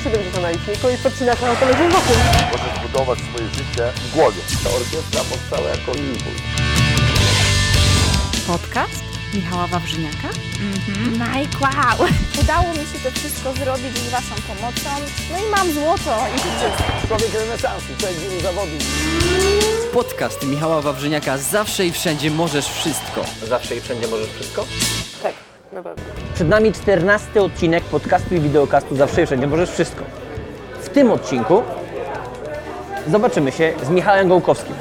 170 na liczniku i podcinasz na autologiem wokół. Możesz budować swoje życie w głowie. Ta orkiestra powstała jako impuls. Podcast Michała Wawrzyniaka. Mike, wow! Udało mi się to wszystko zrobić z Waszą pomocą. No i mam złoto i życie. Człowiek renesansu, człowiek wielu zawodów. Podcast Michała Wawrzyniaka Zawsze i wszędzie możesz wszystko. Zawsze i wszędzie możesz wszystko? Na pewno. Przed nami 14 odcinek podcastu i wideokastu Zawsze i wszędzie możesz wszystko. W tym odcinku zobaczymy się z Michałem Gołkowskim,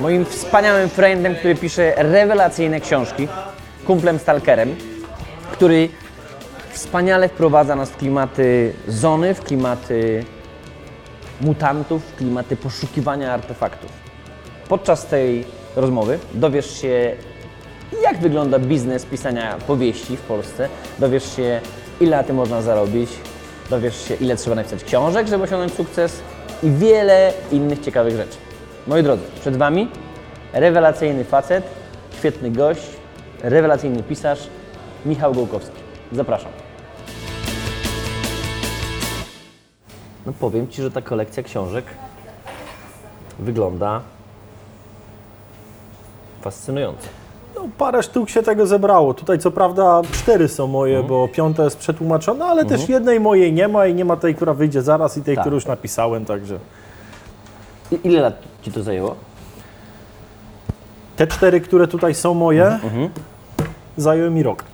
moim wspaniałym friendem, który pisze rewelacyjne książki, kumplem stalkerem, który wspaniale wprowadza nas w klimaty zony, w klimaty mutantów, w klimaty poszukiwania artefaktów. Podczas tej rozmowy dowiesz się, jak wygląda biznes pisania powieści w Polsce, dowiesz się, ile na tym można zarobić, dowiesz się, ile trzeba napisać książek, żeby osiągnąć sukces i wiele innych ciekawych rzeczy. Moi drodzy, przed Wami rewelacyjny facet, świetny gość, rewelacyjny pisarz Michał Gołkowski. Zapraszam. No powiem Ci, że ta kolekcja książek wygląda fascynująco. No, parę sztuk się tego zebrało. Tutaj co prawda cztery są moje, Mhm. bo piąta jest przetłumaczona, ale też jednej mojej nie ma i nie ma tej, która wyjdzie zaraz i tej, Tak. którą już napisałem, także I ile lat Ci to zajęło? te cztery, które tutaj są moje, Mhm. zajęły mi rok.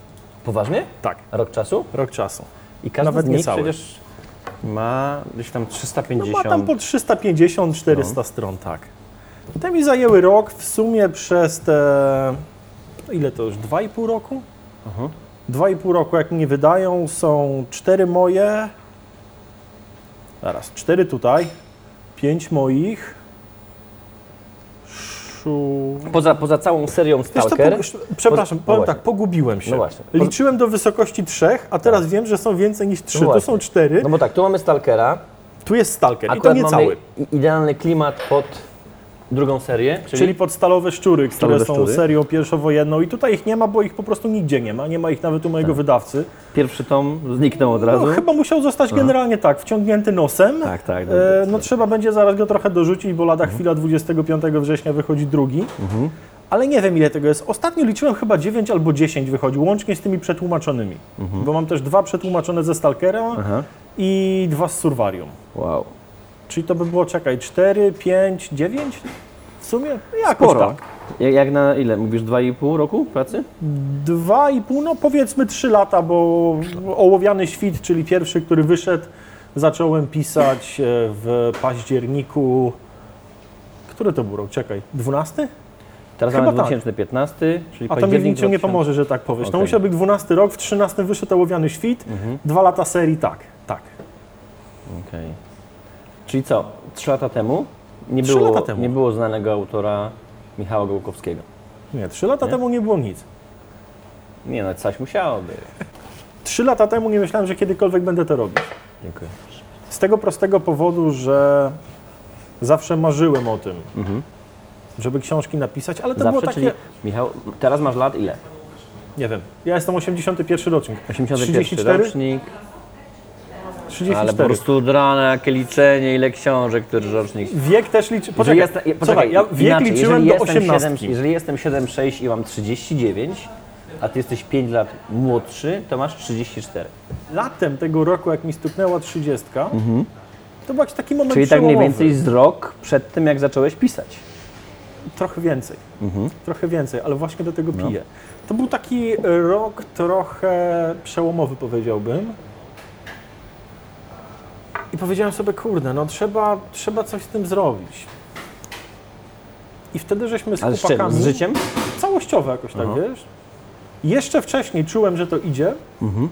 Poważnie? Tak, Rok czasu? rok czasu. I każdy Nawet z nich przecież ma gdzieś tam No 350. ma tam po 350-400 No. stron, tak. Te mi zajęły rok, w sumie przez te, no ile to już, 2,5 roku? Mhm. 2,5 roku jak mnie wydają, są cztery moje, zaraz, cztery tutaj, pięć moich, szu... Poza, poza całą serią Wiesz co, Stalker. po, przepraszam, no powiem właśnie. tak, pogubiłem się. No właśnie. Liczyłem do wysokości trzech, a teraz wiem, że są więcej niż trzy. No tu są cztery, No bo tak, tu mamy Stalkera. tu jest Stalker i to Akurat nie cały. idealny klimat pod drugą serię, czyli, Czyli podstalowe szczury, które Stalowe są szczury. serią pierwszowojenną i tutaj ich nie ma, bo ich po prostu nigdzie nie ma. Nie ma ich nawet u mojego wydawcy. pierwszy tom zniknął od razu. No, chyba musiał zostać generalnie tak, wciągnięty nosem. Tak, tak, E, dobra, no trzeba będzie zaraz go trochę dorzucić, bo lada chwila 25 września wychodzi drugi. Ale nie wiem ile tego jest. Ostatnio liczyłem chyba 9 albo 10 wychodzi, łącznie z tymi przetłumaczonymi. Bo mam też dwa przetłumaczone ze Stalkera Aha. i dwa z Survarium. Wow. Czyli to by było, czekaj, 4, 5, 9 w sumie? Jakoś Sporo. tak. Jak, jak na ile? Mówisz 2,5 roku pracy? Dwa i pół, no powiedzmy trzy lata, bo Ołowiany Świt, czyli pierwszy, który wyszedł, zacząłem pisać e, w październiku. Który to był rok? Czekaj, 12? Teraz Chyba mamy tak. 2015, czyli A to mi październik niczym nie 2000. pomoże, że tak powiesz. To Okej. musiał być 12 rok, w 13 wyszedł Ołowiany Świt, dwa lata serii, tak, tak. Okej. Czyli co? Trzy lata temu nie Trzy było, lata temu. nie było znanego autora Michała Gołkowskiego. Nie, trzy lata Nie? temu nie było nic. Nie no, coś musiało być. Trzy lata temu nie myślałem, że kiedykolwiek będę to robić. Dziękuję. Z tego prostego powodu, że zawsze marzyłem o tym, żeby książki napisać, ale to Mhm. Zawsze, było takie... czyli Michał, teraz masz lat ile? Nie wiem. Ja jestem 81 rocznik. 81 34? rocznik, 34. ale po prostu drane jakie liczenie, ile książek, który rocznik. Wiek też liczy. Poczekaj, Słuchaj, poczekaj, ja wiek inaczej, liczyłem jeżeli do jestem 7, 18. jeżeli jestem 7,6 i mam 39, a ty jesteś 5 lat młodszy, to masz 34. Latem tego roku, jak mi stuknęła 30, to był jakiś taki moment Mhm. Czyli tak mniej więcej z rok przed tym, jak zacząłeś pisać. Trochę więcej. Mhm. Trochę więcej, ale właśnie do No. tego piję. To był taki rok trochę przełomowy, powiedziałbym. I powiedziałem sobie, kurde, no trzeba, trzeba coś z tym zrobić. I wtedy żeśmy z Ale z czym? chłopakami... Z życiem? całościowe jakoś tak, Aha. wiesz? Jeszcze wcześniej czułem, że to idzie. I Mhm.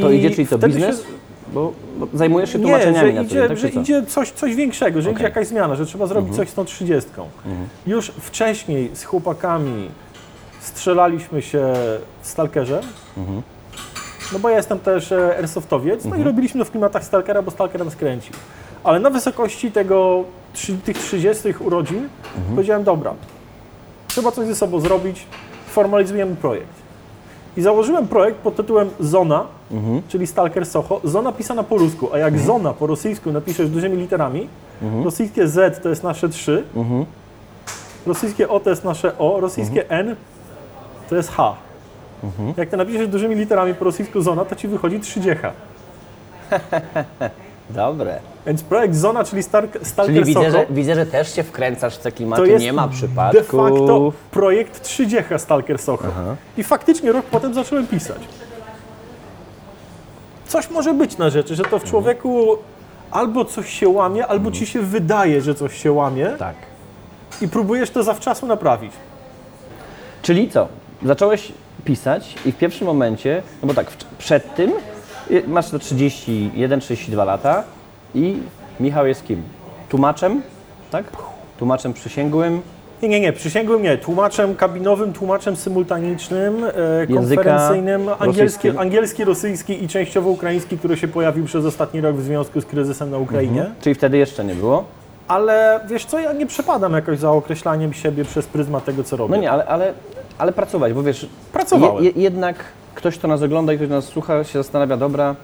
To idzie, czyli to wtedy biznes? Się, Bo, bo zajmujesz się nie, tłumaczeniami że na idzie, dzień, tak, że czy co? idzie coś, coś większego, że idzie Okej. Mhm. jakaś zmiana, że trzeba zrobić coś z tą trzydziestką. Już wcześniej z chłopakami strzelaliśmy się w Stalkerze. Mhm. No bo ja jestem też e, airsoftowiec, no i robiliśmy to w klimatach Stalkera, bo Stalker nas kręcił. Ale na wysokości tego, tych 30 urodzin Mhm. powiedziałem, dobra, trzeba coś ze sobą zrobić, formalizujemy projekt. I założyłem projekt pod tytułem Zona, czyli Stalker Soho. Zona pisana po rusku, a jak Zona po rosyjsku napiszesz dużymi literami, rosyjskie Z to jest nasze 3, rosyjskie O to jest nasze O, rosyjskie N to jest H. Jak to napiszesz dużymi literami po rosyjsku Zona, to ci wychodzi 30. Dobre. Więc projekt Zona, czyli Stalker, Stalker Czyli widzę że, widzę, że też się wkręcasz w te klimaty, to jest nie ma de przypadków. facto projekt 30 Stalker Soho. I faktycznie rok potem zacząłem pisać. Coś może być na rzeczy, że to w człowieku albo coś się łamie, albo ci się wydaje, że coś się łamie Tak. i próbujesz to zawczasu naprawić. Czyli co? Zacząłeś pisać i w pierwszym momencie, no bo tak, przed tym masz to 31-32 lata i Michał jest kim? Tłumaczem, tak? Tłumaczem przysięgłym, Nie, nie, nie, przysięgłem nie. Tłumaczem kabinowym, tłumaczem symultanicznym, e, konferencyjnym, angielski, angielski, rosyjski i częściowo ukraiński, który się pojawił przez ostatni rok w związku z kryzysem na Ukrainie. czyli wtedy jeszcze nie było. Ale wiesz co, ja nie przepadam jakoś za określaniem siebie przez pryzmat tego, co robię. No nie, ale, ale, ale pracować, bo wiesz, Pracowałem. je, jednak ktoś, kto nas ogląda i ktoś nas słucha, się zastanawia, dobra,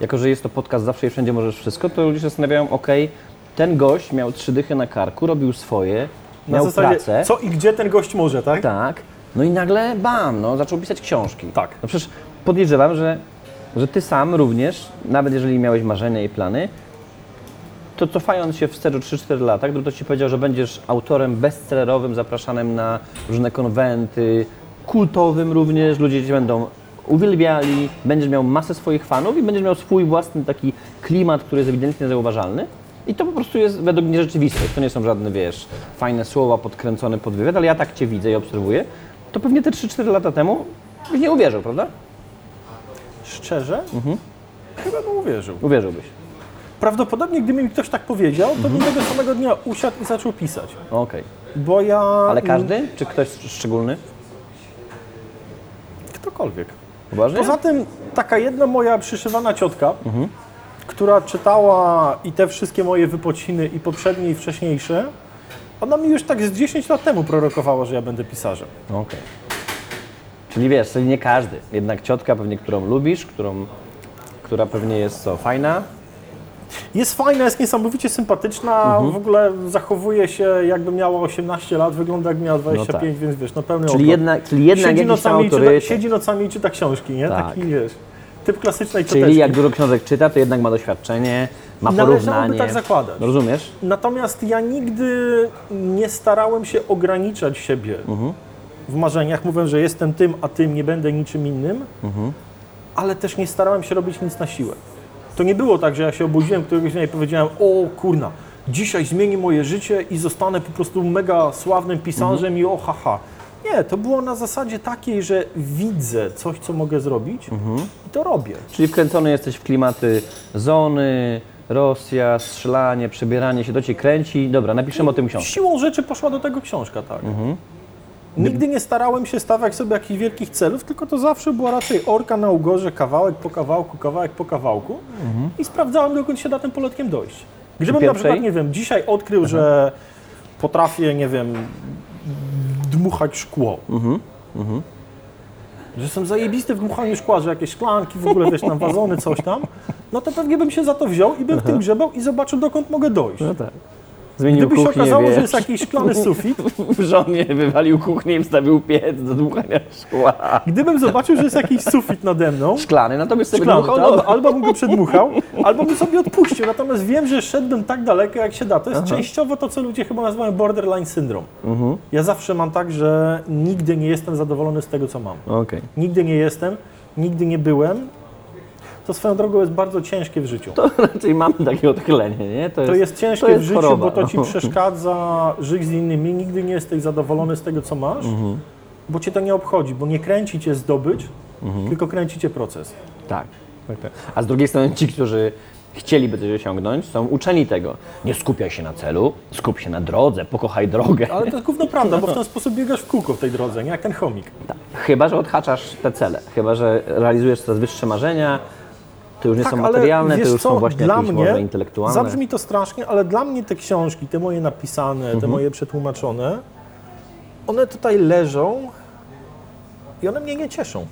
jako że jest to podcast zawsze i wszędzie możesz wszystko, to ludzie się zastanawiają, okej, ten gość miał trzy dychy na karku, robił swoje, Na miał zasadzie, pracę. co i gdzie ten gość może, tak? Tak. No i nagle bam, no, zaczął pisać książki. Tak. No przecież podejrzewam, że, że ty sam również, nawet jeżeli miałeś marzenia i plany, to cofając się wstecz o 3-4 lata, gdyby ktoś ci powiedział, że będziesz autorem bestsellerowym, zapraszanym na różne konwenty, kultowym również, ludzie cię będą uwielbiali, będziesz miał masę swoich fanów i będziesz miał swój własny taki klimat, który jest ewidentnie zauważalny. I to po prostu jest według mnie rzeczywistość. To nie są żadne, wiesz, fajne słowa podkręcone pod wywiad, ale ja tak Cię widzę i obserwuję. To pewnie te 3-4 lata temu byś nie uwierzył, prawda? Szczerze? Mhm. Chyba bym uwierzył. Uwierzyłbyś. Prawdopodobnie, gdyby mi ktoś tak powiedział, to bym tego samego dnia usiadł i zaczął pisać. Okej. Bo ja... Ale każdy? Czy ktoś szczególny? Ktokolwiek. Poważnie? Poza tym taka jedna moja przyszywana ciotka, Mhm. która czytała i te wszystkie moje wypociny i poprzednie i wcześniejsze, ona mi już tak z 10 lat temu prorokowała, że ja będę pisarzem. Okej. Czyli wiesz, czyli nie każdy. Jednak ciotka pewnie, którą lubisz, którą, która pewnie jest co, fajna. Jest fajna, jest niesamowicie sympatyczna, Mhm. w ogóle zachowuje się jakby miała 18 lat, wygląda jakby miała 25, tak. więc wiesz, no pełny Czyli okrąg. jednak, czyli jednak siedzi, nocami czyta, siedzi nocami i czyta książki, nie? Tak. Taki wiesz, typ klasycznej cioteczki. Czyli jak dużo książek czyta, to jednak ma doświadczenie, ma Należałoby porównanie. tak zakładać. No Rozumiesz? Natomiast ja nigdy nie starałem się ograniczać siebie Mhm. w marzeniach. Mówię, że jestem tym, a tym, nie będę niczym innym, Mhm. ale też nie starałem się robić nic na siłę. To nie było tak, że ja się obudziłem któregoś dnia i powiedziałem, o kurna, dzisiaj zmieni moje życie i zostanę po prostu mega sławnym pisarzem Mhm. i o haha. Nie, to było na zasadzie takiej, że widzę coś, co mogę zrobić Mhm. i to robię. Czyli wkręcony jesteś w klimaty zony, Rosja, strzelanie, przebieranie się, to cię kręci. Dobra, napiszemy o tym książkę. Siłą rzeczy poszła do tego książka, tak. Nigdy nie starałem się stawiać sobie jakichś wielkich celów, tylko to zawsze była raczej orka na ugorze, kawałek po kawałku, kawałek po kawałku. I sprawdzałem, dokąd się da tym poletkiem dojść. Gdybym na przykład, nie wiem, dzisiaj odkrył, że potrafię, nie wiem, dmuchać szkło, że jestem zajebisty w dmuchaniu szkła, że jakieś szklanki, w ogóle, wiesz, tam wazony, coś tam, no to pewnie bym się za to wziął i bym w tym grzebał i zobaczył, dokąd mogę dojść. No tak. Zmienił Gdyby się kuchnię, okazało, wiesz. że jest jakiś szklany sufit, w żonie wywalił kuchnię i wstawił piec do dmuchania szkła. Gdybym zobaczył, że jest jakiś sufit nade mną, Szklany, no to byś sobie szklany, dmuchał, no. albo, albo bym go przedmuchał, albo bym sobie odpuścił. Natomiast wiem, że szedłbym tak daleko, jak się da. To jest częściowo to, co ludzie chyba nazywają borderline syndrome. Mhm. Ja zawsze mam tak, że nigdy nie jestem zadowolony z tego, co mam. Okej. Nigdy nie jestem, nigdy nie byłem. To swoją drogą jest bardzo ciężkie w życiu. To raczej mamy takie odchylenie, nie? To jest ciężkie to jest w życiu, choroba, bo to ci no. przeszkadza żyć z innymi. Nigdy nie jesteś zadowolony z tego, co masz, Mhm. bo cię to nie obchodzi, bo nie kręci cię zdobyć, Mhm. tylko kręci cię proces. Tak. tak, tak. A z drugiej strony ci, którzy chcieliby coś osiągnąć, są uczeni tego. Nie skupiaj się na celu, skup się na drodze, pokochaj drogę. Ale to jest gówno prawda, bo w ten sposób biegasz w kółko w tej drodze, nie jak ten chomik. Tak. Chyba, że odhaczasz te cele, chyba, że realizujesz coraz wyższe marzenia, to już nie są materialne, to Tak, już co, są właśnie dla jakieś mnie, może intelektualne. Mhm. Zabrzmi to strasznie, ale dla mnie te książki, te moje napisane, te moje przetłumaczone, one tutaj leżą I one mnie nie cieszą.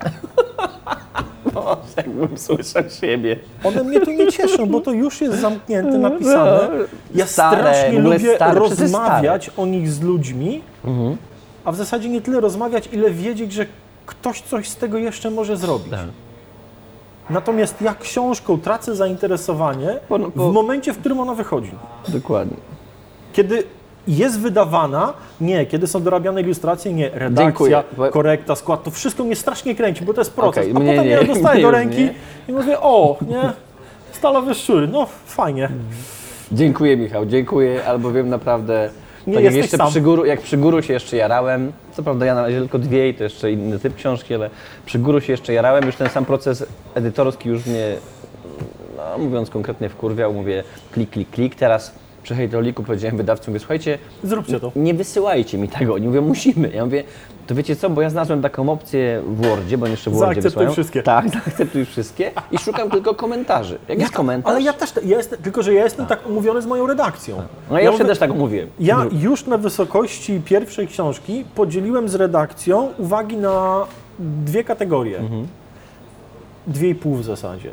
Jakbym słyszał siebie. One mnie tu nie cieszą, bo to już jest zamknięte, napisane. Ja Stare, strasznie lubię stare, rozmawiać o nich z ludźmi, a w zasadzie nie tyle rozmawiać, ile wiedzieć, że ktoś coś z tego jeszcze może zrobić. Tak. Natomiast ja książką tracę zainteresowanie Bo- no, bo- w momencie, w którym ona wychodzi. Dokładnie. Kiedy jest wydawana, nie, kiedy są dorabiane ilustracje, nie, redakcja, Dziękuję. Korekta, skład, to wszystko mnie strasznie kręci, bo to jest proces. Okej, a potem nie, ja dostaję mnie do ręki nie. i mówię, o, nie, stalowe szczury, no fajnie. Dziękuję Michał, dziękuję, albowiem naprawdę. Nie tak jak jesteś sam. przy guru, jak przy guru się jeszcze jarałem, co prawda ja na razie tylko dwie i to jeszcze inny typ książki, ale przy guru się jeszcze jarałem, już ten sam proces edytorski już mnie, no, mówiąc konkretnie, wkurwiał, mówię klik, klik, klik, teraz przy hejtroliku powiedziałem wydawcy, mówię, słuchajcie, Zróbcie to. nie wysyłajcie mi tego. Oni mówią, musimy. Ja mówię, to wiecie co, bo ja znalazłem taką opcję w Wordzie, bo oni jeszcze w Wordzie Zaakceptuj wysyłają. wszystkie. Tak, zaakceptuj wszystkie i szukam tylko komentarzy. Jak jest komentarz, Ale ja też, ja jestem, tylko że ja jestem tak umówiony z moją redakcją. no ja, mówię- też tak mówiłem. Ja już na wysokości pierwszej książki podzieliłem z redakcją uwagi na dwie kategorie. Mhm. Dwie i pół w zasadzie.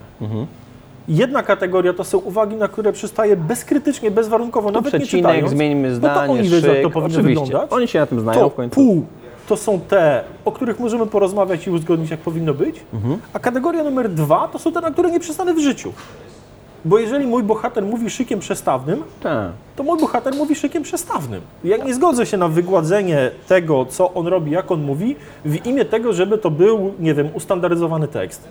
Jedna kategoria to są uwagi, na które przystaję bezkrytycznie, bezwarunkowo, nawet nie czytając. zmieńmy no to zdanie, oni wiedzą, jak to powinno oczywiście. wyglądać. Oni się na tym znają To w końcu. pół to są te, o których możemy porozmawiać i uzgodnić, jak powinno być. Mhm. A kategoria numer dwa to są te, na które nie przystanę w życiu. Bo jeżeli mój bohater mówi szykiem przestawnym, Tak. to mój bohater mówi szykiem przestawnym. Ja nie zgodzę się na wygładzenie tego, co on robi, jak on mówi, w imię tego, żeby to był, nie wiem, ustandaryzowany tekst.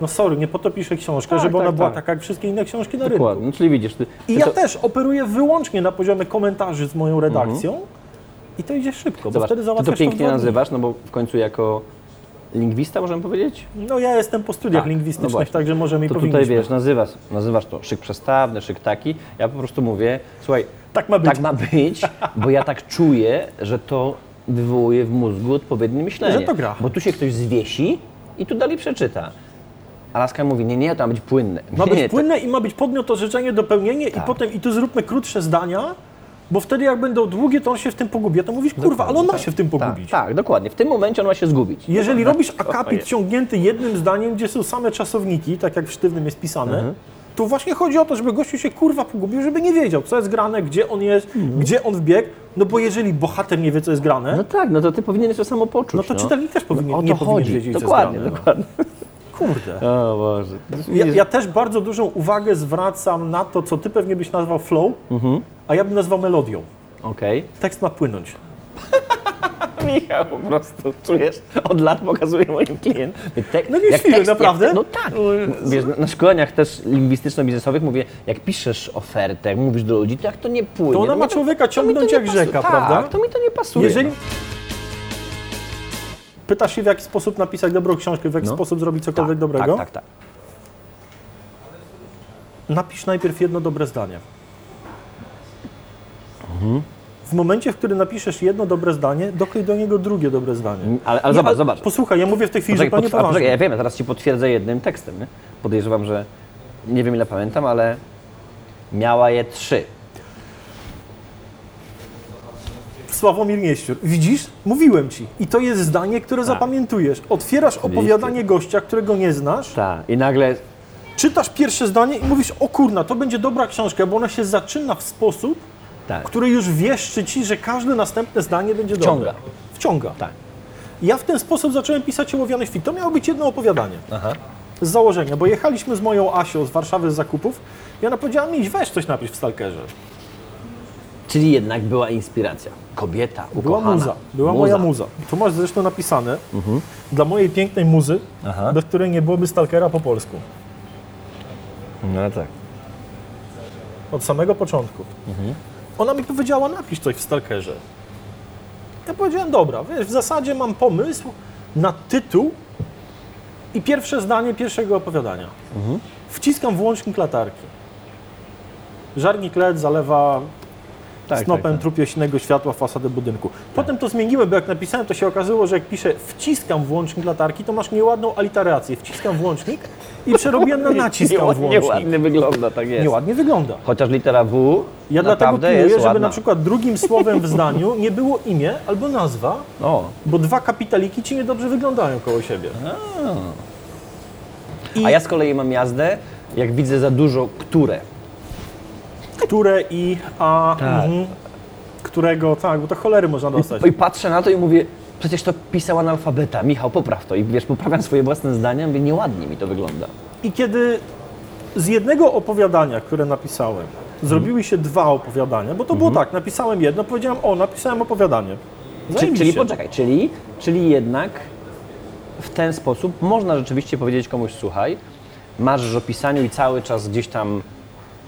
No sorry, nie po to piszę książkę, Tak, żeby ona tak, była tak. taka jak wszystkie inne książki na rynku. Dokładnie. No, czyli widzisz, ty, I ty ja to, też operuję wyłącznie na poziomie komentarzy z moją redakcją i to idzie szybko, bo Mhm. zobacz, wtedy ty załatwiasz to pięknie nazywasz, no bo w końcu jako lingwista możemy powiedzieć? No ja jestem po studiach Tak, no lingwistycznych, właśnie. także może mi To powinniśmy. tutaj wiesz, nazywasz, nazywasz to szyk przestawny, szyk taki. Ja po prostu mówię, słuchaj, Tak ma być. tak ma być, bo ja tak czuję, że to wywołuje w mózgu odpowiednie myślenie. Że to gra. Bo tu się ktoś zwiesi i tu dalej przeczyta. A Laska mówi, nie, nie, to ma być płynne. Ma być nie, to- płynne i ma być podmiot, orzeczenie, dopełnienie Tak. i potem i tu zróbmy krótsze zdania, bo wtedy jak będą długie, to on się w tym pogubi. A to mówisz, kurwa, ale on ma się w tym pogubić. Tak, tak, dokładnie. W tym momencie on ma się zgubić. Jeżeli No, robisz to akapit ciągnięty jednym zdaniem, gdzie są same czasowniki, tak jak w sztywnym jest pisane, Mhm. to właśnie chodzi o to, żeby gościu się kurwa pogubił, żeby nie wiedział, co jest grane, gdzie on jest, gdzie on wbiegł. No bo jeżeli bohater nie wie, co jest grane, Mhm. No tak, no to ty powinieneś to samo poczuć. no to czytelnik też powinien, o nie to powinien chodzi. wiedzieć, Dokładnie, co jest grane. dokładnie. No. Kurde. O Boże. Ja, ja też bardzo dużą uwagę zwracam na to, co ty pewnie byś nazwał flow, Mhm. a ja bym nazwał melodią. Okej. Tekst ma płynąć. Michał po prostu, czujesz, od lat pokazuje moim klientom. Tek, No nie chwilę, naprawdę? no tak. Wiesz, na- szkoleniach też lingwistyczno-biznesowych mówię, jak piszesz ofertę, jak mówisz do ludzi, to jak to nie płynie. To ona no ma człowieka to to ciągnąć jak pasuje. rzeka, tak, prawda? to mi to nie pasuje. Jeżeli no. Pytasz się, w jaki sposób napisać dobrą książkę, w jaki No. sposób zrobić cokolwiek tak, dobrego, Tak, tak, tak. napisz najpierw jedno dobre zdanie. Mhm. W momencie, w którym napiszesz jedno dobre zdanie, doklej do niego drugie dobre zdanie. Ale, ale Nie, zobacz, ale zobacz. Posłuchaj, ja mówię w tej chwili Poczekaj, zupełnie a, poczekaj, poważnie. ja wiem, ja teraz ci potwierdzę jednym tekstem. Nie? Podejrzewam, że nie wiem ile pamiętam, ale miała je trzy. Sławomir Mieściur. Widzisz? Mówiłem ci. I to jest zdanie, które Tak. zapamiętujesz. Otwierasz opowiadanie gościa, którego nie znasz, Tak. I nagle czytasz pierwsze zdanie i mówisz, o kurna, to będzie dobra książka, bo ona się zaczyna w sposób, tak. który już wieszczy ci, że każde następne zdanie będzie Wciąga. dobre. Wciąga. Tak. Ja w ten sposób zacząłem pisać Ołowiany Świt. To miało być jedno opowiadanie. Aha. Z założenia, bo jechaliśmy z moją Asią z Warszawy z zakupów i ona powiedziała mi, weź coś napisz w Stalkerze. Czyli jednak była inspiracja. Kobieta, Była ukochana. muza, była moja muza. Tu masz zresztą napisane dla mojej pięknej muzy, Mhm. Aha. bez której nie byłoby Stalkera po polsku. No tak. Od samego początku. Mhm. Ona mi powiedziała, napisz coś w Stalkerze. Ja powiedziałem, dobra, wiesz, w zasadzie mam pomysł na tytuł i pierwsze zdanie pierwszego opowiadania. Wciskam włącznik latarki. Żarnik LED zalewa Tak, snopem tak, tak. trupiośnego światła fasadę budynku. Potem to zmieniłem, bo jak napisałem, to się okazało, że jak piszę wciskam włącznik latarki, to masz nieładną aliterację. Wciskam włącznik i przerobiłem na naciskam Nieładnie, włącznik. nieładnie wygląda, tak jest. Nieładnie wygląda. Chociaż litera W Ja dlatego pilnuję, żeby ładna. na przykład drugim słowem w zdaniu nie było imię albo nazwa, O, bo dwa kapitaliki ci niedobrze wyglądają koło siebie. I a ja z kolei mam jazdę, jak widzę za dużo które. Które i a, Tak. mhm, którego, tak, bo to cholery można dostać. I patrzę na to i mówię, przecież to pisał analfabeta. Michał, popraw to. I wiesz, poprawiam swoje własne zdania, mówię, nieładnie mi to wygląda. I kiedy z jednego opowiadania, które napisałem, zrobiły się dwa opowiadania, bo to było tak, napisałem jedno, powiedziałem, o, napisałem opowiadanie. Czyli, Zajebiście. czyli poczekaj, czyli, czyli jednak w ten sposób można rzeczywiście powiedzieć komuś, słuchaj, marzysz o pisaniu i cały czas gdzieś tam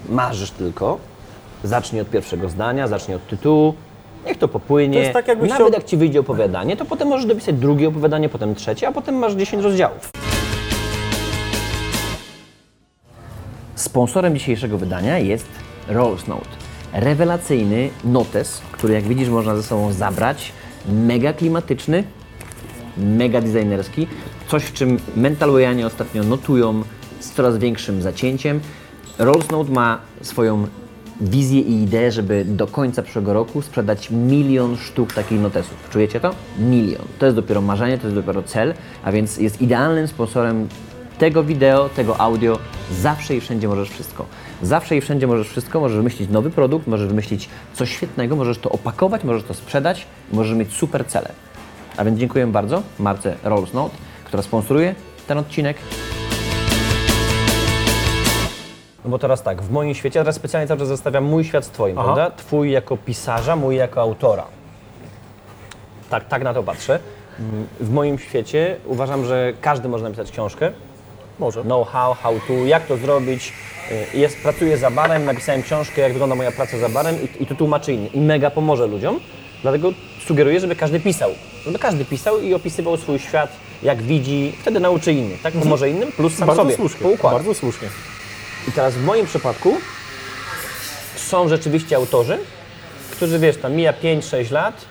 marzysz tylko, zacznij od pierwszego zdania, zacznij od tytułu, niech to popłynie. To jest tak, jakbyś Nawet chciał- jak Ci wyjdzie opowiadanie, to potem możesz dopisać drugie opowiadanie, potem trzecie, a potem masz 10 rozdziałów. Sponsorem dzisiejszego wydania jest Rolls Note. Rewelacyjny notes, który jak widzisz można ze sobą zabrać. Mega klimatyczny, mega designerski. Coś, w czym mentalwayanie ostatnio notują z coraz większym zacięciem. Rolls Note ma swoją wizję i ideę, żeby do końca przyszłego roku sprzedać milion sztuk takich notesów. Czujecie to? Milion. To jest dopiero marzenie, to jest dopiero cel, a więc jest idealnym sponsorem tego wideo, tego audio. Zawsze i wszędzie możesz wszystko. Zawsze i wszędzie możesz wszystko. Możesz wymyślić nowy produkt, możesz wymyślić coś świetnego, możesz to opakować, możesz to sprzedać, możesz mieć super cele. A więc dziękuję bardzo marce Rolls Note, która sponsoruje ten odcinek. No bo teraz tak, w moim świecie, teraz specjalnie cały czas zestawiam mój świat z Twoim, Aha. prawda? Twój jako pisarza, mój jako autora. Tak, tak na to patrzę. W moim świecie uważam, że każdy może napisać książkę. Może. Know-how, how to, jak to zrobić. Y, Jest, pracuję za barem, napisałem książkę, jak wygląda moja praca za barem i, i to tłumaczy inny. I mega pomoże ludziom. Dlatego sugeruję, żeby każdy pisał. Żeby każdy pisał i opisywał swój świat, jak widzi. Wtedy nauczy innych, tak? Pomoże innym, plus sam bardzo sobie. słusznie. Bardzo słusznie. I teraz w moim przypadku są rzeczywiście autorzy, którzy wiesz, tam mija 5-6 lat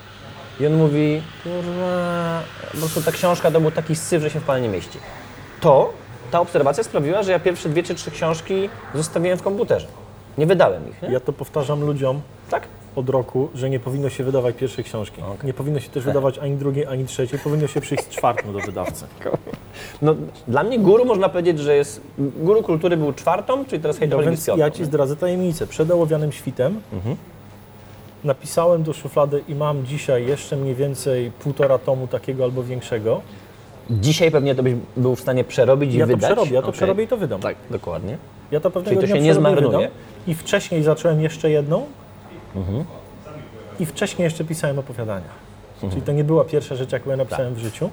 i on mówi, kurwa, po prostu ta książka to był taki syf, że się w pale nie mieści. To, ta obserwacja sprawiła, że ja pierwsze dwie czy trzy książki zostawiłem w komputerze. Nie wydałem ich, nie? Ja to powtarzam ludziom Tak? Od roku, że nie powinno się wydawać pierwszej książki. Nie powinno się też wydawać ani drugiej, ani trzeciej. Powinno się przyjść z czwartą do wydawcy. No, dla mnie guru można powiedzieć, że jest, guru kultury był czwartą, czyli teraz hejt No więc ja Ci zdradzę tajemnicę. Przed ołowianym świtem napisałem do szuflady i mam dzisiaj jeszcze mniej więcej półtora tomu takiego albo większego. Dzisiaj pewnie to byś był w stanie przerobić i Ja to wydać. przerobię, ja to Okej. przerobię i to wydam. Tak, dokładnie. Ja to pewnego Czyli to się nie zmarnuje. I wcześniej zacząłem jeszcze jedną. I wcześniej jeszcze pisałem opowiadania. Czyli to nie była pierwsza rzecz, jaką ja napisałem w życiu.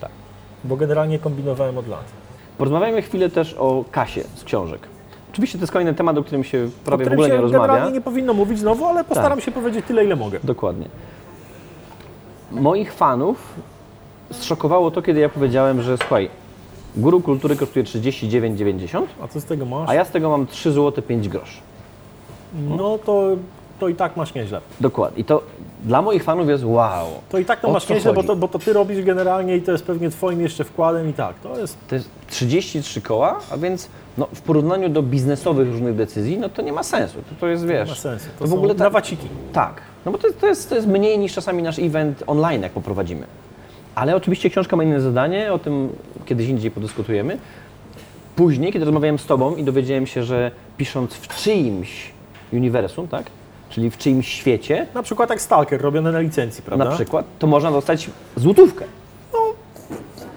Tak. Bo generalnie kombinowałem od lat. Porozmawiajmy chwilę też o kasie z książek. Oczywiście to jest kolejny temat, o którym się prawie w którym ogóle się nie rozmawia. Tak. generalnie nie powinno mówić znowu, ale postaram się powiedzieć tyle, ile mogę. Dokładnie. Moich fanów zszokowało to, kiedy ja powiedziałem, że słuchaj, guru kultury kosztuje 39,90, A co z tego masz? a ja z tego mam 3 zł 5 groszy. No to, to i tak masz nieźle. Dokładnie. I to dla moich fanów jest wow. To i tak to O masz co nieźle, bo chodzi? to, bo to ty robisz generalnie i to jest pewnie twoim jeszcze wkładem i tak. To jest To jest 33 koła, a więc no, w porównaniu do biznesowych różnych decyzji, no to nie ma sensu. To, to jest, wiesz... ma sensu. To, w ogóle ta- nawaciki. Tak, no bo to, to, jest, to jest mniej niż czasami nasz event online, jak poprowadzimy. Ale oczywiście książka ma inne zadanie, o tym kiedyś indziej podyskutujemy. Później, kiedy rozmawiałem z Tobą i dowiedziałem się, że pisząc w czyimś uniwersum, tak? Czyli w czyimś świecie, Na przykład jak Stalker robiony na licencji, prawda? na przykład, to można dostać złotówkę.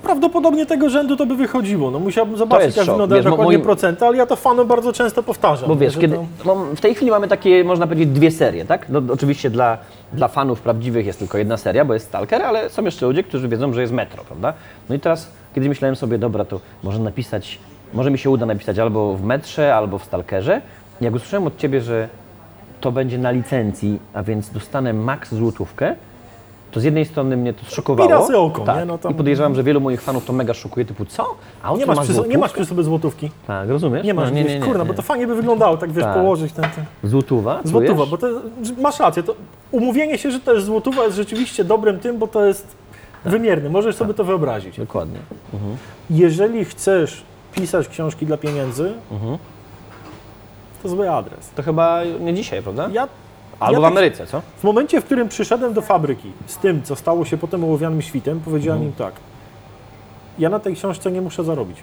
Prawdopodobnie tego rzędu to by wychodziło. No musiałbym zobaczyć, jest jak szok. Wiesz, mo- dokładnie moim- procenty, ale ja to fanom bardzo często powtarzam. Bo wiesz, że kiedy, to- no, w tej chwili mamy takie, można powiedzieć, dwie serie, tak? No, oczywiście dla, dla fanów prawdziwych jest tylko jedna seria, bo jest Stalker, ale są jeszcze ludzie, którzy wiedzą, że jest Metro, prawda? No i teraz, kiedy myślałem sobie, dobra, to może napisać, może mi się uda napisać albo w Metrze, albo w Stalkerze. Jak usłyszałem od Ciebie, że to będzie na licencji, a więc dostanę max złotówkę, to z jednej strony mnie to szokowało. Pirasy oko, tak. nie? No tam- I podejrzewam, że wielu moich fanów to mega szokuje, typu co? A Nie masz, ma przy, nie masz przy sobie złotówki. Tak, rozumiesz? Nie masz, no, nie, nie, nie, kurna, bo to fajnie by wyglądało, tak wiesz, Tak. położyć ten, ten. Złotówa? Złotówa, bo to masz rację, to umówienie się, że to jest złotówa jest rzeczywiście dobrym tym, bo to jest Tak. wymierny, możesz sobie to wyobrazić. Dokładnie. Jeżeli chcesz pisać książki dla pieniędzy, Mhm. To zły adres. To chyba nie dzisiaj, prawda? Ja, Albo ja w tak- Ameryce, co? W momencie, w którym przyszedłem do fabryki z tym, co stało się potem ołowianym świtem, powiedziałem Mhm. im tak. Ja na tej książce nie muszę zarobić.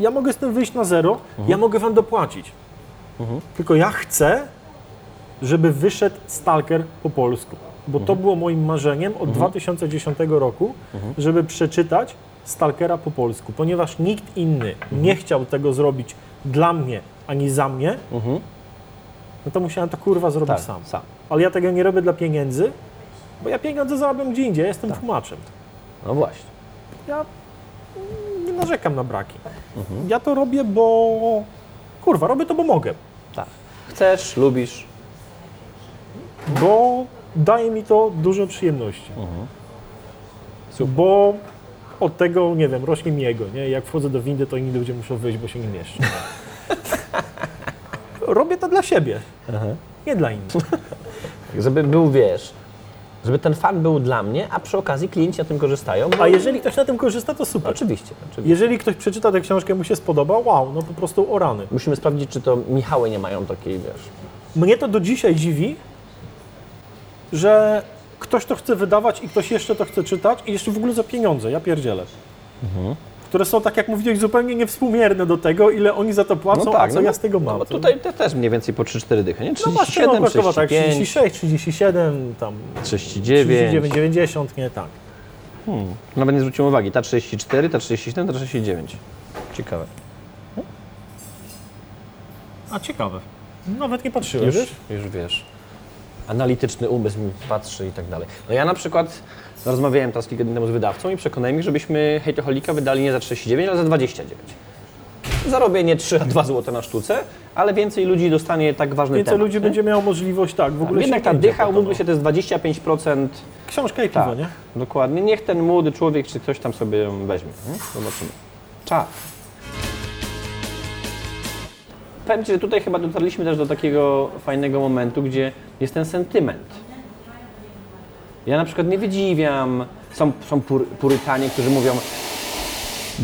Ja mogę z tym wyjść na zero, Mhm. ja mogę wam dopłacić. Tylko ja chcę, żeby wyszedł Stalker po polsku. Bo Mhm. to było moim marzeniem od 2010 roku, żeby przeczytać Stalkera po polsku. Ponieważ nikt inny Mhm. nie chciał tego zrobić dla mnie, ani za mnie, no to musiałem to kurwa zrobić Tak, sam. sam. Ale ja tego nie robię dla pieniędzy, bo ja pieniądze zarabiam gdzie indziej, ja jestem Tak. tłumaczem. No właśnie. Ja nie narzekam na braki. Ja to robię, bo kurwa, robię to, bo mogę. Tak. Chcesz, lubisz. Bo daje mi to dużo przyjemności. Super. Bo od tego, nie wiem, rośnie mi jego, nie? Jak wchodzę do windy, to inni ludzie muszą wyjść, bo się nie mieszczą. robię to dla siebie, nie dla innych. Żeby był, wiesz, żeby ten fan był dla mnie, a przy okazji klienci na tym korzystają. A jeżeli ktoś na tym korzysta, to super. Oczywiście, oczywiście. Jeżeli ktoś przeczyta tę książkę, mu się spodoba, wow, no po prostu o rany. Musimy sprawdzić, czy to Michały nie mają takiej, wiesz... Mnie to do dzisiaj dziwi, że ktoś to chce wydawać i ktoś jeszcze to chce czytać i jeszcze w ogóle za pieniądze, ja pierdzielę. Które są, tak jak mówiłeś, zupełnie niewspółmierne do tego, ile oni za to płacą, a co ja z tego mam. No, tutaj te też mniej więcej po 3-4 dychy, nie? no masz 37, cena około tak, 35, 36, 37, tam 39. 39, 90, nie tak. Nawet nie zwróciłem uwagi. Ta 34, ta 37, ta 39. Ciekawe. A ciekawe. Nawet nie patrzyłem, Już, już wiesz. Analityczny umysł mi patrzy i tak dalej. No ja na przykład rozmawiałem teraz kilka dni temu z wydawcą i przekonałem ich, żebyśmy Hejtoholika wydali nie za 39, ale za 29. Zarobienie 3 a 2 zł na sztuce, ale więcej ludzi dostanie tak ważny Więcej temat. ludzi nie? będzie miało możliwość, tak, w ogóle Jednak ta dycha, umówmy się, to jest 25%. Książka i piwo, Tak, nie? dokładnie. Niech ten młody człowiek czy ktoś tam sobie ją weźmie. nie? Zobaczymy. Czas. Powiem Ci, że tutaj chyba dotarliśmy też do takiego fajnego momentu, gdzie jest ten sentyment. Ja na przykład nie wydziwiam, są, są pur, purytanie, którzy mówią,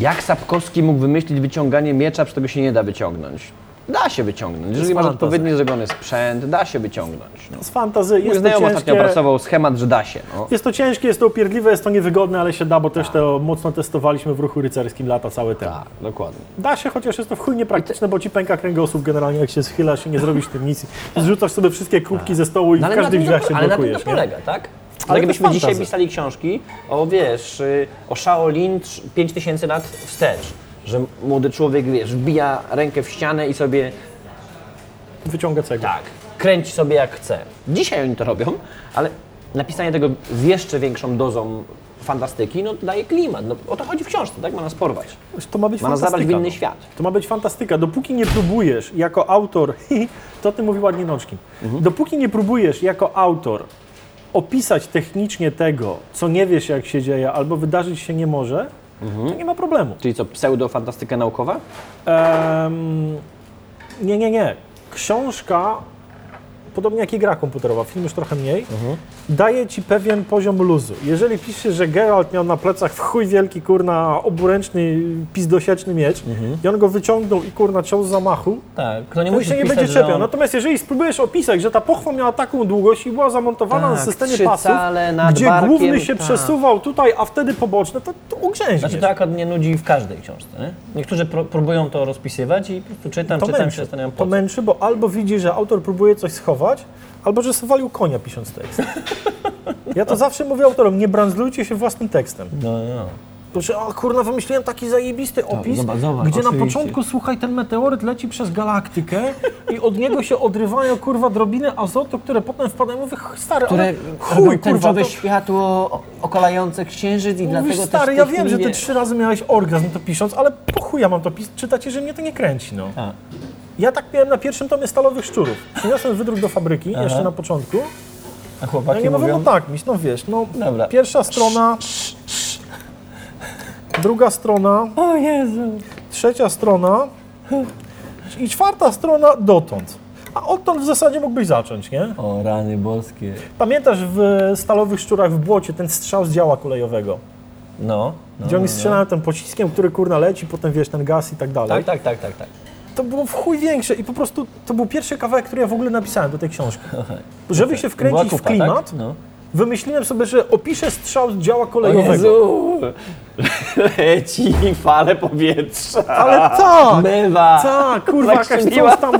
jak Sapkowski mógł wymyślić wyciąganie miecza, przecież tego się nie da wyciągnąć. Da się wyciągnąć. Jeżeli masz fantazja. odpowiednio zrobiony sprzęt, da się wyciągnąć. No. Z fantazy Mój jest to znajomy ostatnio ciężkie. opracował schemat, że da się. No. Jest to ciężkie, jest to upierdliwe, jest to niewygodne, ale się da, bo też to mocno testowaliśmy w ruchu rycerskim lata całe te. Tak, dokładnie. Da się, chociaż jest to w chuj niepraktyczne, bo ci pęka kręgosłup generalnie, jak się schylasz i nie zrobisz tym nic. Zrzucasz sobie wszystkie kubki ze stołu i No w ale na każdych tym drzwiach się ale na tym blokujesz. to nie? polega, tak? Ale gdybyśmy dzisiaj pisali książki o, wiesz, y, o Shaolin trz- 5000 lat wstecz, że młody człowiek, wiesz, wbija rękę w ścianę i sobie, Wyciąga cegłę. tak, kręci sobie jak chce. Dzisiaj oni to robią, ale napisanie tego z jeszcze większą dozą fantastyki, no daje klimat. No, o to chodzi w książce, tak? Ma nas porwać. To ma być Ma nas zabrać w fantastyka. inny no. świat. To ma być fantastyka. Dopóki nie próbujesz jako autor, to o tym mówi ładnie Noczkin, Mhm. dopóki nie próbujesz jako autor opisać technicznie tego, co nie wiesz jak się dzieje, albo wydarzyć się nie może, Mhm. to nie ma problemu. Czyli co, pseudo-fantastyka naukowa? Nie, nie, nie. Książka, podobnie jak i gra komputerowa, film już trochę mniej, daje ci pewien poziom luzu. Jeżeli piszesz, że Geralt miał na plecach w chuj wielki, kurna, oburęczny, pizdosieczny miecz i on go wyciągnął i kurna ciął z zamachu, Tak, kto nie to się nie będzie czepiał. Natomiast jeżeli spróbujesz opisać, że ta pochwa miała taką długość i była zamontowana na Tak, systemie trzy pasów, gdzie barkiem, główny się tak. przesuwał tutaj, a wtedy poboczne, to, to ugrzęźniesz. Znaczy to akurat mnie nudzi w każdej książce. Nie? Niektórzy pró- próbują to rozpisywać i po prostu czytam, to czytam się męczy. zastanawiam po To męczy, bo albo widzi, że autor próbuje coś schować, albo że swalił konia pisząc tekst. Ja to zawsze mówię autorom, nie brandzlujcie się własnym tekstem. No, no. Proszę, o kurna, wymyśliłem taki zajebisty opis, zobacz, zobacz, gdzie na oczywiście. początku, słuchaj, ten meteoryt leci przez galaktykę i od niego się odrywają, kurwa, drobiny azotu, które potem wpadają. Mówię, stary, Które ale chuj, kurwa, to... światło okalające księżyc i Mówisz, dlatego stary, ja wiem, że ty trzy razy miałeś orgazm to pisząc, ale po chuj ja mam to pis- czytać, że mnie to nie kręci, no. A. Ja tak miałem na pierwszym tomie Stalowych Szczurów. Przyniosłem wydruk do fabryki, jeszcze na początku. A No chłopaki nie mówię, mówią... no tak, miś, no wiesz, no Dobra. pierwsza strona, druga strona, O Jezu. trzecia strona i czwarta strona dotąd. A odtąd w zasadzie mógłbyś zacząć, nie? O, rany boskie. Pamiętasz w Stalowych Szczurach w Błocie ten strzał z działa kolejowego? No. no Gdzie oni no, strzelają tym pociskiem, który kurna leci, potem wiesz, ten gaz i tak dalej. Tak, tak, tak, tak, tak. To było w chuj większe i po prostu to był pierwszy kawałek, który ja w ogóle napisałem do tej książki. Żeby się wkręcić Była w kupa, klimat, Tak? No. wymyśliłem sobie, że opiszę strzał z działa O kolejowego. Jezu. Leci fale powietrza. Ale tak! Mywa. Tak, kurwa, Tak jakaś strzeliła coś tam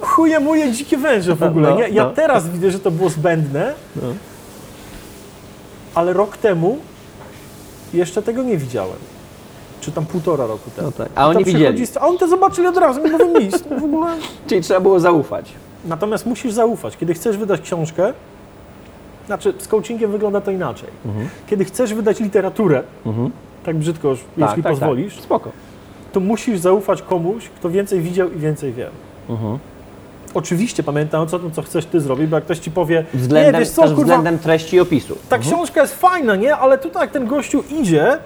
chuje muje dzikie węże w ogóle, No, nie? Ja no. teraz widzę, że to było zbędne, ale rok temu jeszcze tego nie widziałem. Czy tam półtora roku temu. No tak. A oni widzieli. A oni to zobaczyli od razu, nie mówię nic. W ogóle. Czyli trzeba było zaufać. Natomiast musisz zaufać. Kiedy chcesz wydać książkę, znaczy z coachingiem wygląda to inaczej. Mhm. Kiedy chcesz wydać literaturę, tak brzydko, już, jeśli tak, pozwolisz, Tak. Spoko. to musisz zaufać komuś, kto więcej widział i więcej wie. Mhm. Oczywiście pamiętając o tym, co chcesz ty zrobić, bo jak ktoś ci powie, Względem, nie, wiesz co, kurwa, względem treści i opisu. ta książka jest fajna, nie? Ale tutaj jak ten gościu idzie,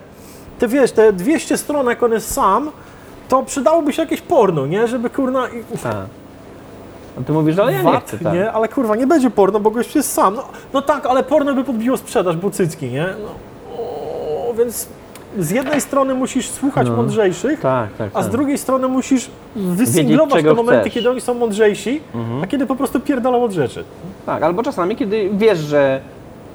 te wiesz, te 200 stron, jak on jest sam, to przydałoby się jakieś porno, nie? Żeby kurna... Tak. No ty mówisz, ale ja nie Wat, chcę, tak. nie? Ale kurwa, nie będzie porno, bo gość jest sam. No, no tak, ale porno by podbiło sprzedaż, bo cycki, nie? No, o, więc z jednej strony musisz słuchać mądrzejszych, Tak, tak, a z tak. drugiej strony musisz wysinglować czego te momenty, chcesz. kiedy oni są mądrzejsi, Mhm. a kiedy po prostu pierdolą od rzeczy. Tak, albo czasami, kiedy wiesz, że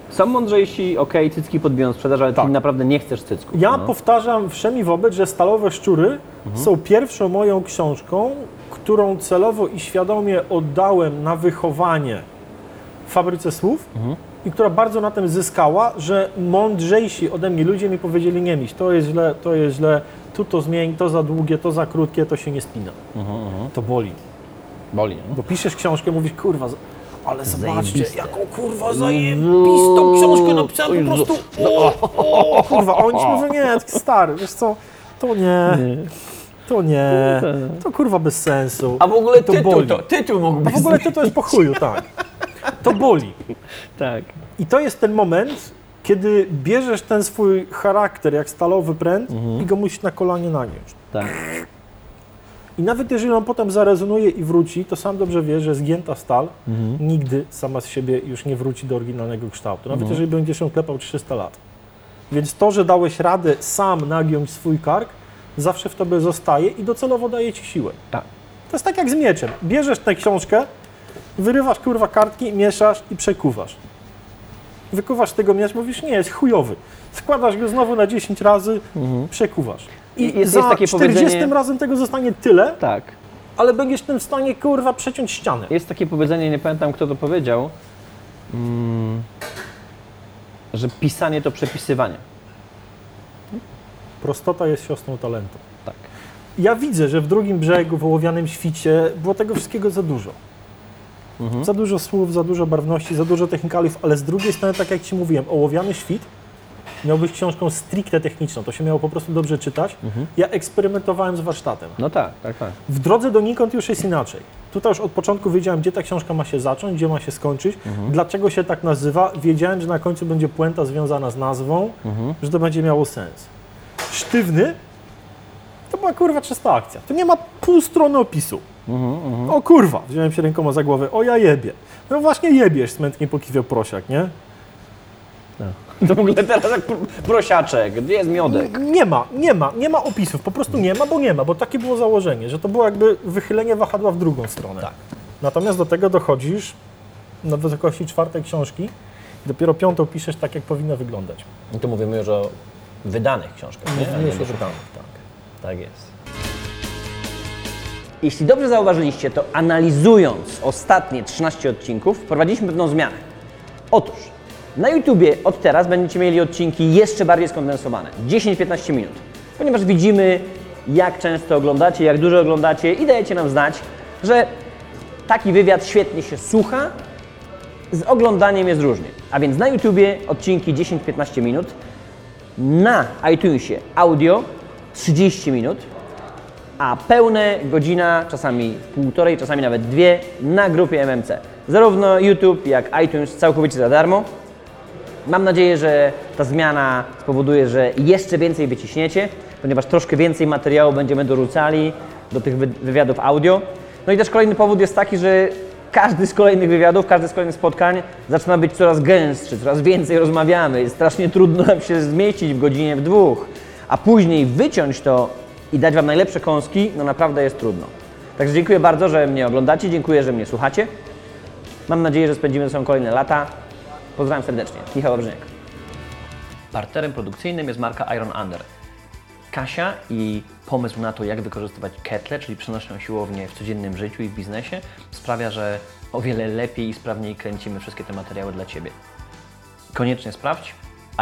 są mądrzejsi, okej, cycki podbiją sprzedaż, ale Tak. ty naprawdę nie chcesz cycków. Ja no. powtarzam wszemi wobec, że Stalowe Szczury Mhm. są pierwszą moją książką, którą celowo i świadomie oddałem na wychowanie w fabryce słów Mhm. i która bardzo na tym zyskała, że mądrzejsi ode mnie ludzie mi powiedzieli nie miś, to jest źle, to jest źle, tu to zmień, to za długie, to za krótkie, to się nie spina. Mhm, To boli. Boli? Bo piszesz książkę, mówisz kurwa, ale zobaczcie, Zajebiste. jaką kurwa zajebistą książkę napisałem po prostu. O, o, kurwa, a oni ci mówią, nie, stary, wiesz co, to nie, to nie, to kurwa bez sensu. A w ogóle to tytuł, boli. to, tytuł mógłby A w ogóle to jest po chuju, tak. To boli. Tak. I to jest ten moment, kiedy bierzesz ten swój charakter jak stalowy pręt i go musisz na kolanie nanieść. Tak. I nawet jeżeli on potem zarezonuje i wróci, to sam dobrze wie, że zgięta stal nigdy sama z siebie już nie wróci do oryginalnego kształtu. Nawet jeżeli będziesz ją klepał 300 lat. Więc to, że dałeś radę sam nagiąć swój kark, zawsze w tobie zostaje i docelowo daje ci siłę. Tak. To jest tak jak z mieczem. Bierzesz tę książkę, wyrywasz kurwa kartki, mieszasz i przekuwasz. Wykuwasz tego miecz, mówisz, nie, jest chujowy. Składasz go znowu na 10 razy, przekuwasz. I. Jest- za jest takie 40 powiedzenie- razem tego zostanie tyle, Tak. ale będziesz tym w stanie kurwa przeciąć ścianę. Jest takie powiedzenie, nie pamiętam kto to powiedział, mm, że pisanie to przepisywanie. Prostota jest siostrą talentu. Tak. Ja widzę, że w drugim brzegu, w ołowianym świcie było tego wszystkiego za dużo. Mhm. Za dużo słów, za dużo barwności, za dużo technikaliów, ale z drugiej strony, tak jak Ci mówiłem, ołowiany świt miał być książką stricte techniczną. To się miało po prostu dobrze czytać. Ja eksperymentowałem z warsztatem. No tak, tak, tak. W drodze donikąd już jest inaczej. Tutaj już od początku wiedziałem, gdzie ta książka ma się zacząć, gdzie ma się skończyć, dlaczego się tak nazywa. Wiedziałem, że na końcu będzie puenta związana z nazwą, że to będzie miało sens. Sztywny to była kurwa czysta akcja. Tu nie ma pół strony opisu. O kurwa, wziąłem się rękoma za głowę, o ja jebie. No właśnie jebiesz, smętnie pokiwiał prosiak, nie? To w ogóle teraz jak pr- prosiaczek, gdzie jest miodek? Nie ma, nie ma, nie ma opisów, po prostu nie ma, bo nie ma, bo takie było założenie, że to było jakby wychylenie wahadła w drugą stronę. Tak. Natomiast do tego dochodzisz na wysokości czwartej książki dopiero piątą piszesz tak, jak powinna wyglądać. I tu mówimy już o wydanych książkach, nie? Mówimy nie już o wydanych, tak. Tak jest. Jeśli dobrze zauważyliście, to analizując ostatnie 13 odcinków, wprowadziliśmy pewną zmianę. Otóż na YouTubie od teraz będziecie mieli odcinki jeszcze bardziej skondensowane 10-15 minut, ponieważ widzimy, jak często oglądacie, jak dużo oglądacie i dajecie nam znać, że taki wywiad świetnie się słucha, z oglądaniem jest różnie. A więc na YouTubie odcinki 10-15 minut, na iTunesie audio 30 minut, a pełne godzina, czasami półtorej, czasami nawet dwie na grupie MMC. Zarówno YouTube, jak iTunes całkowicie za darmo. Mam nadzieję, że ta zmiana spowoduje, że jeszcze więcej wyciśniecie, ponieważ troszkę więcej materiału będziemy dorzucali do tych wy- wywiadów audio. No i też kolejny powód jest taki, że każdy z kolejnych wywiadów, każdy z kolejnych spotkań zaczyna być coraz gęstszy, coraz więcej rozmawiamy. Jest strasznie trudno nam się zmieścić w godzinie, w dwóch. A później wyciąć to i dać Wam najlepsze kąski, no naprawdę jest trudno. Także dziękuję bardzo, że mnie oglądacie, dziękuję, że mnie słuchacie. Mam nadzieję, że spędzimy ze sobą kolejne lata. Pozdrawiam serdecznie. Michał Wawrzyniak. Partnerem produkcyjnym jest marka Iron Under. Kasia i pomysł na to, jak wykorzystywać ketle, czyli przenośną siłownię w codziennym życiu i w biznesie, sprawia, że o wiele lepiej i sprawniej kręcimy wszystkie te materiały dla Ciebie. Koniecznie sprawdź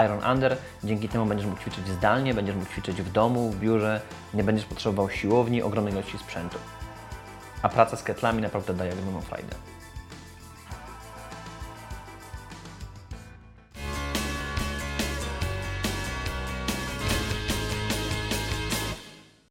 Iron Under, dzięki temu będziesz mógł ćwiczyć zdalnie, będziesz mógł ćwiczyć w domu, w biurze, nie będziesz potrzebował siłowni, ogromnej ilości sprzętu. A praca z ketlami naprawdę daje ogromną frajdę.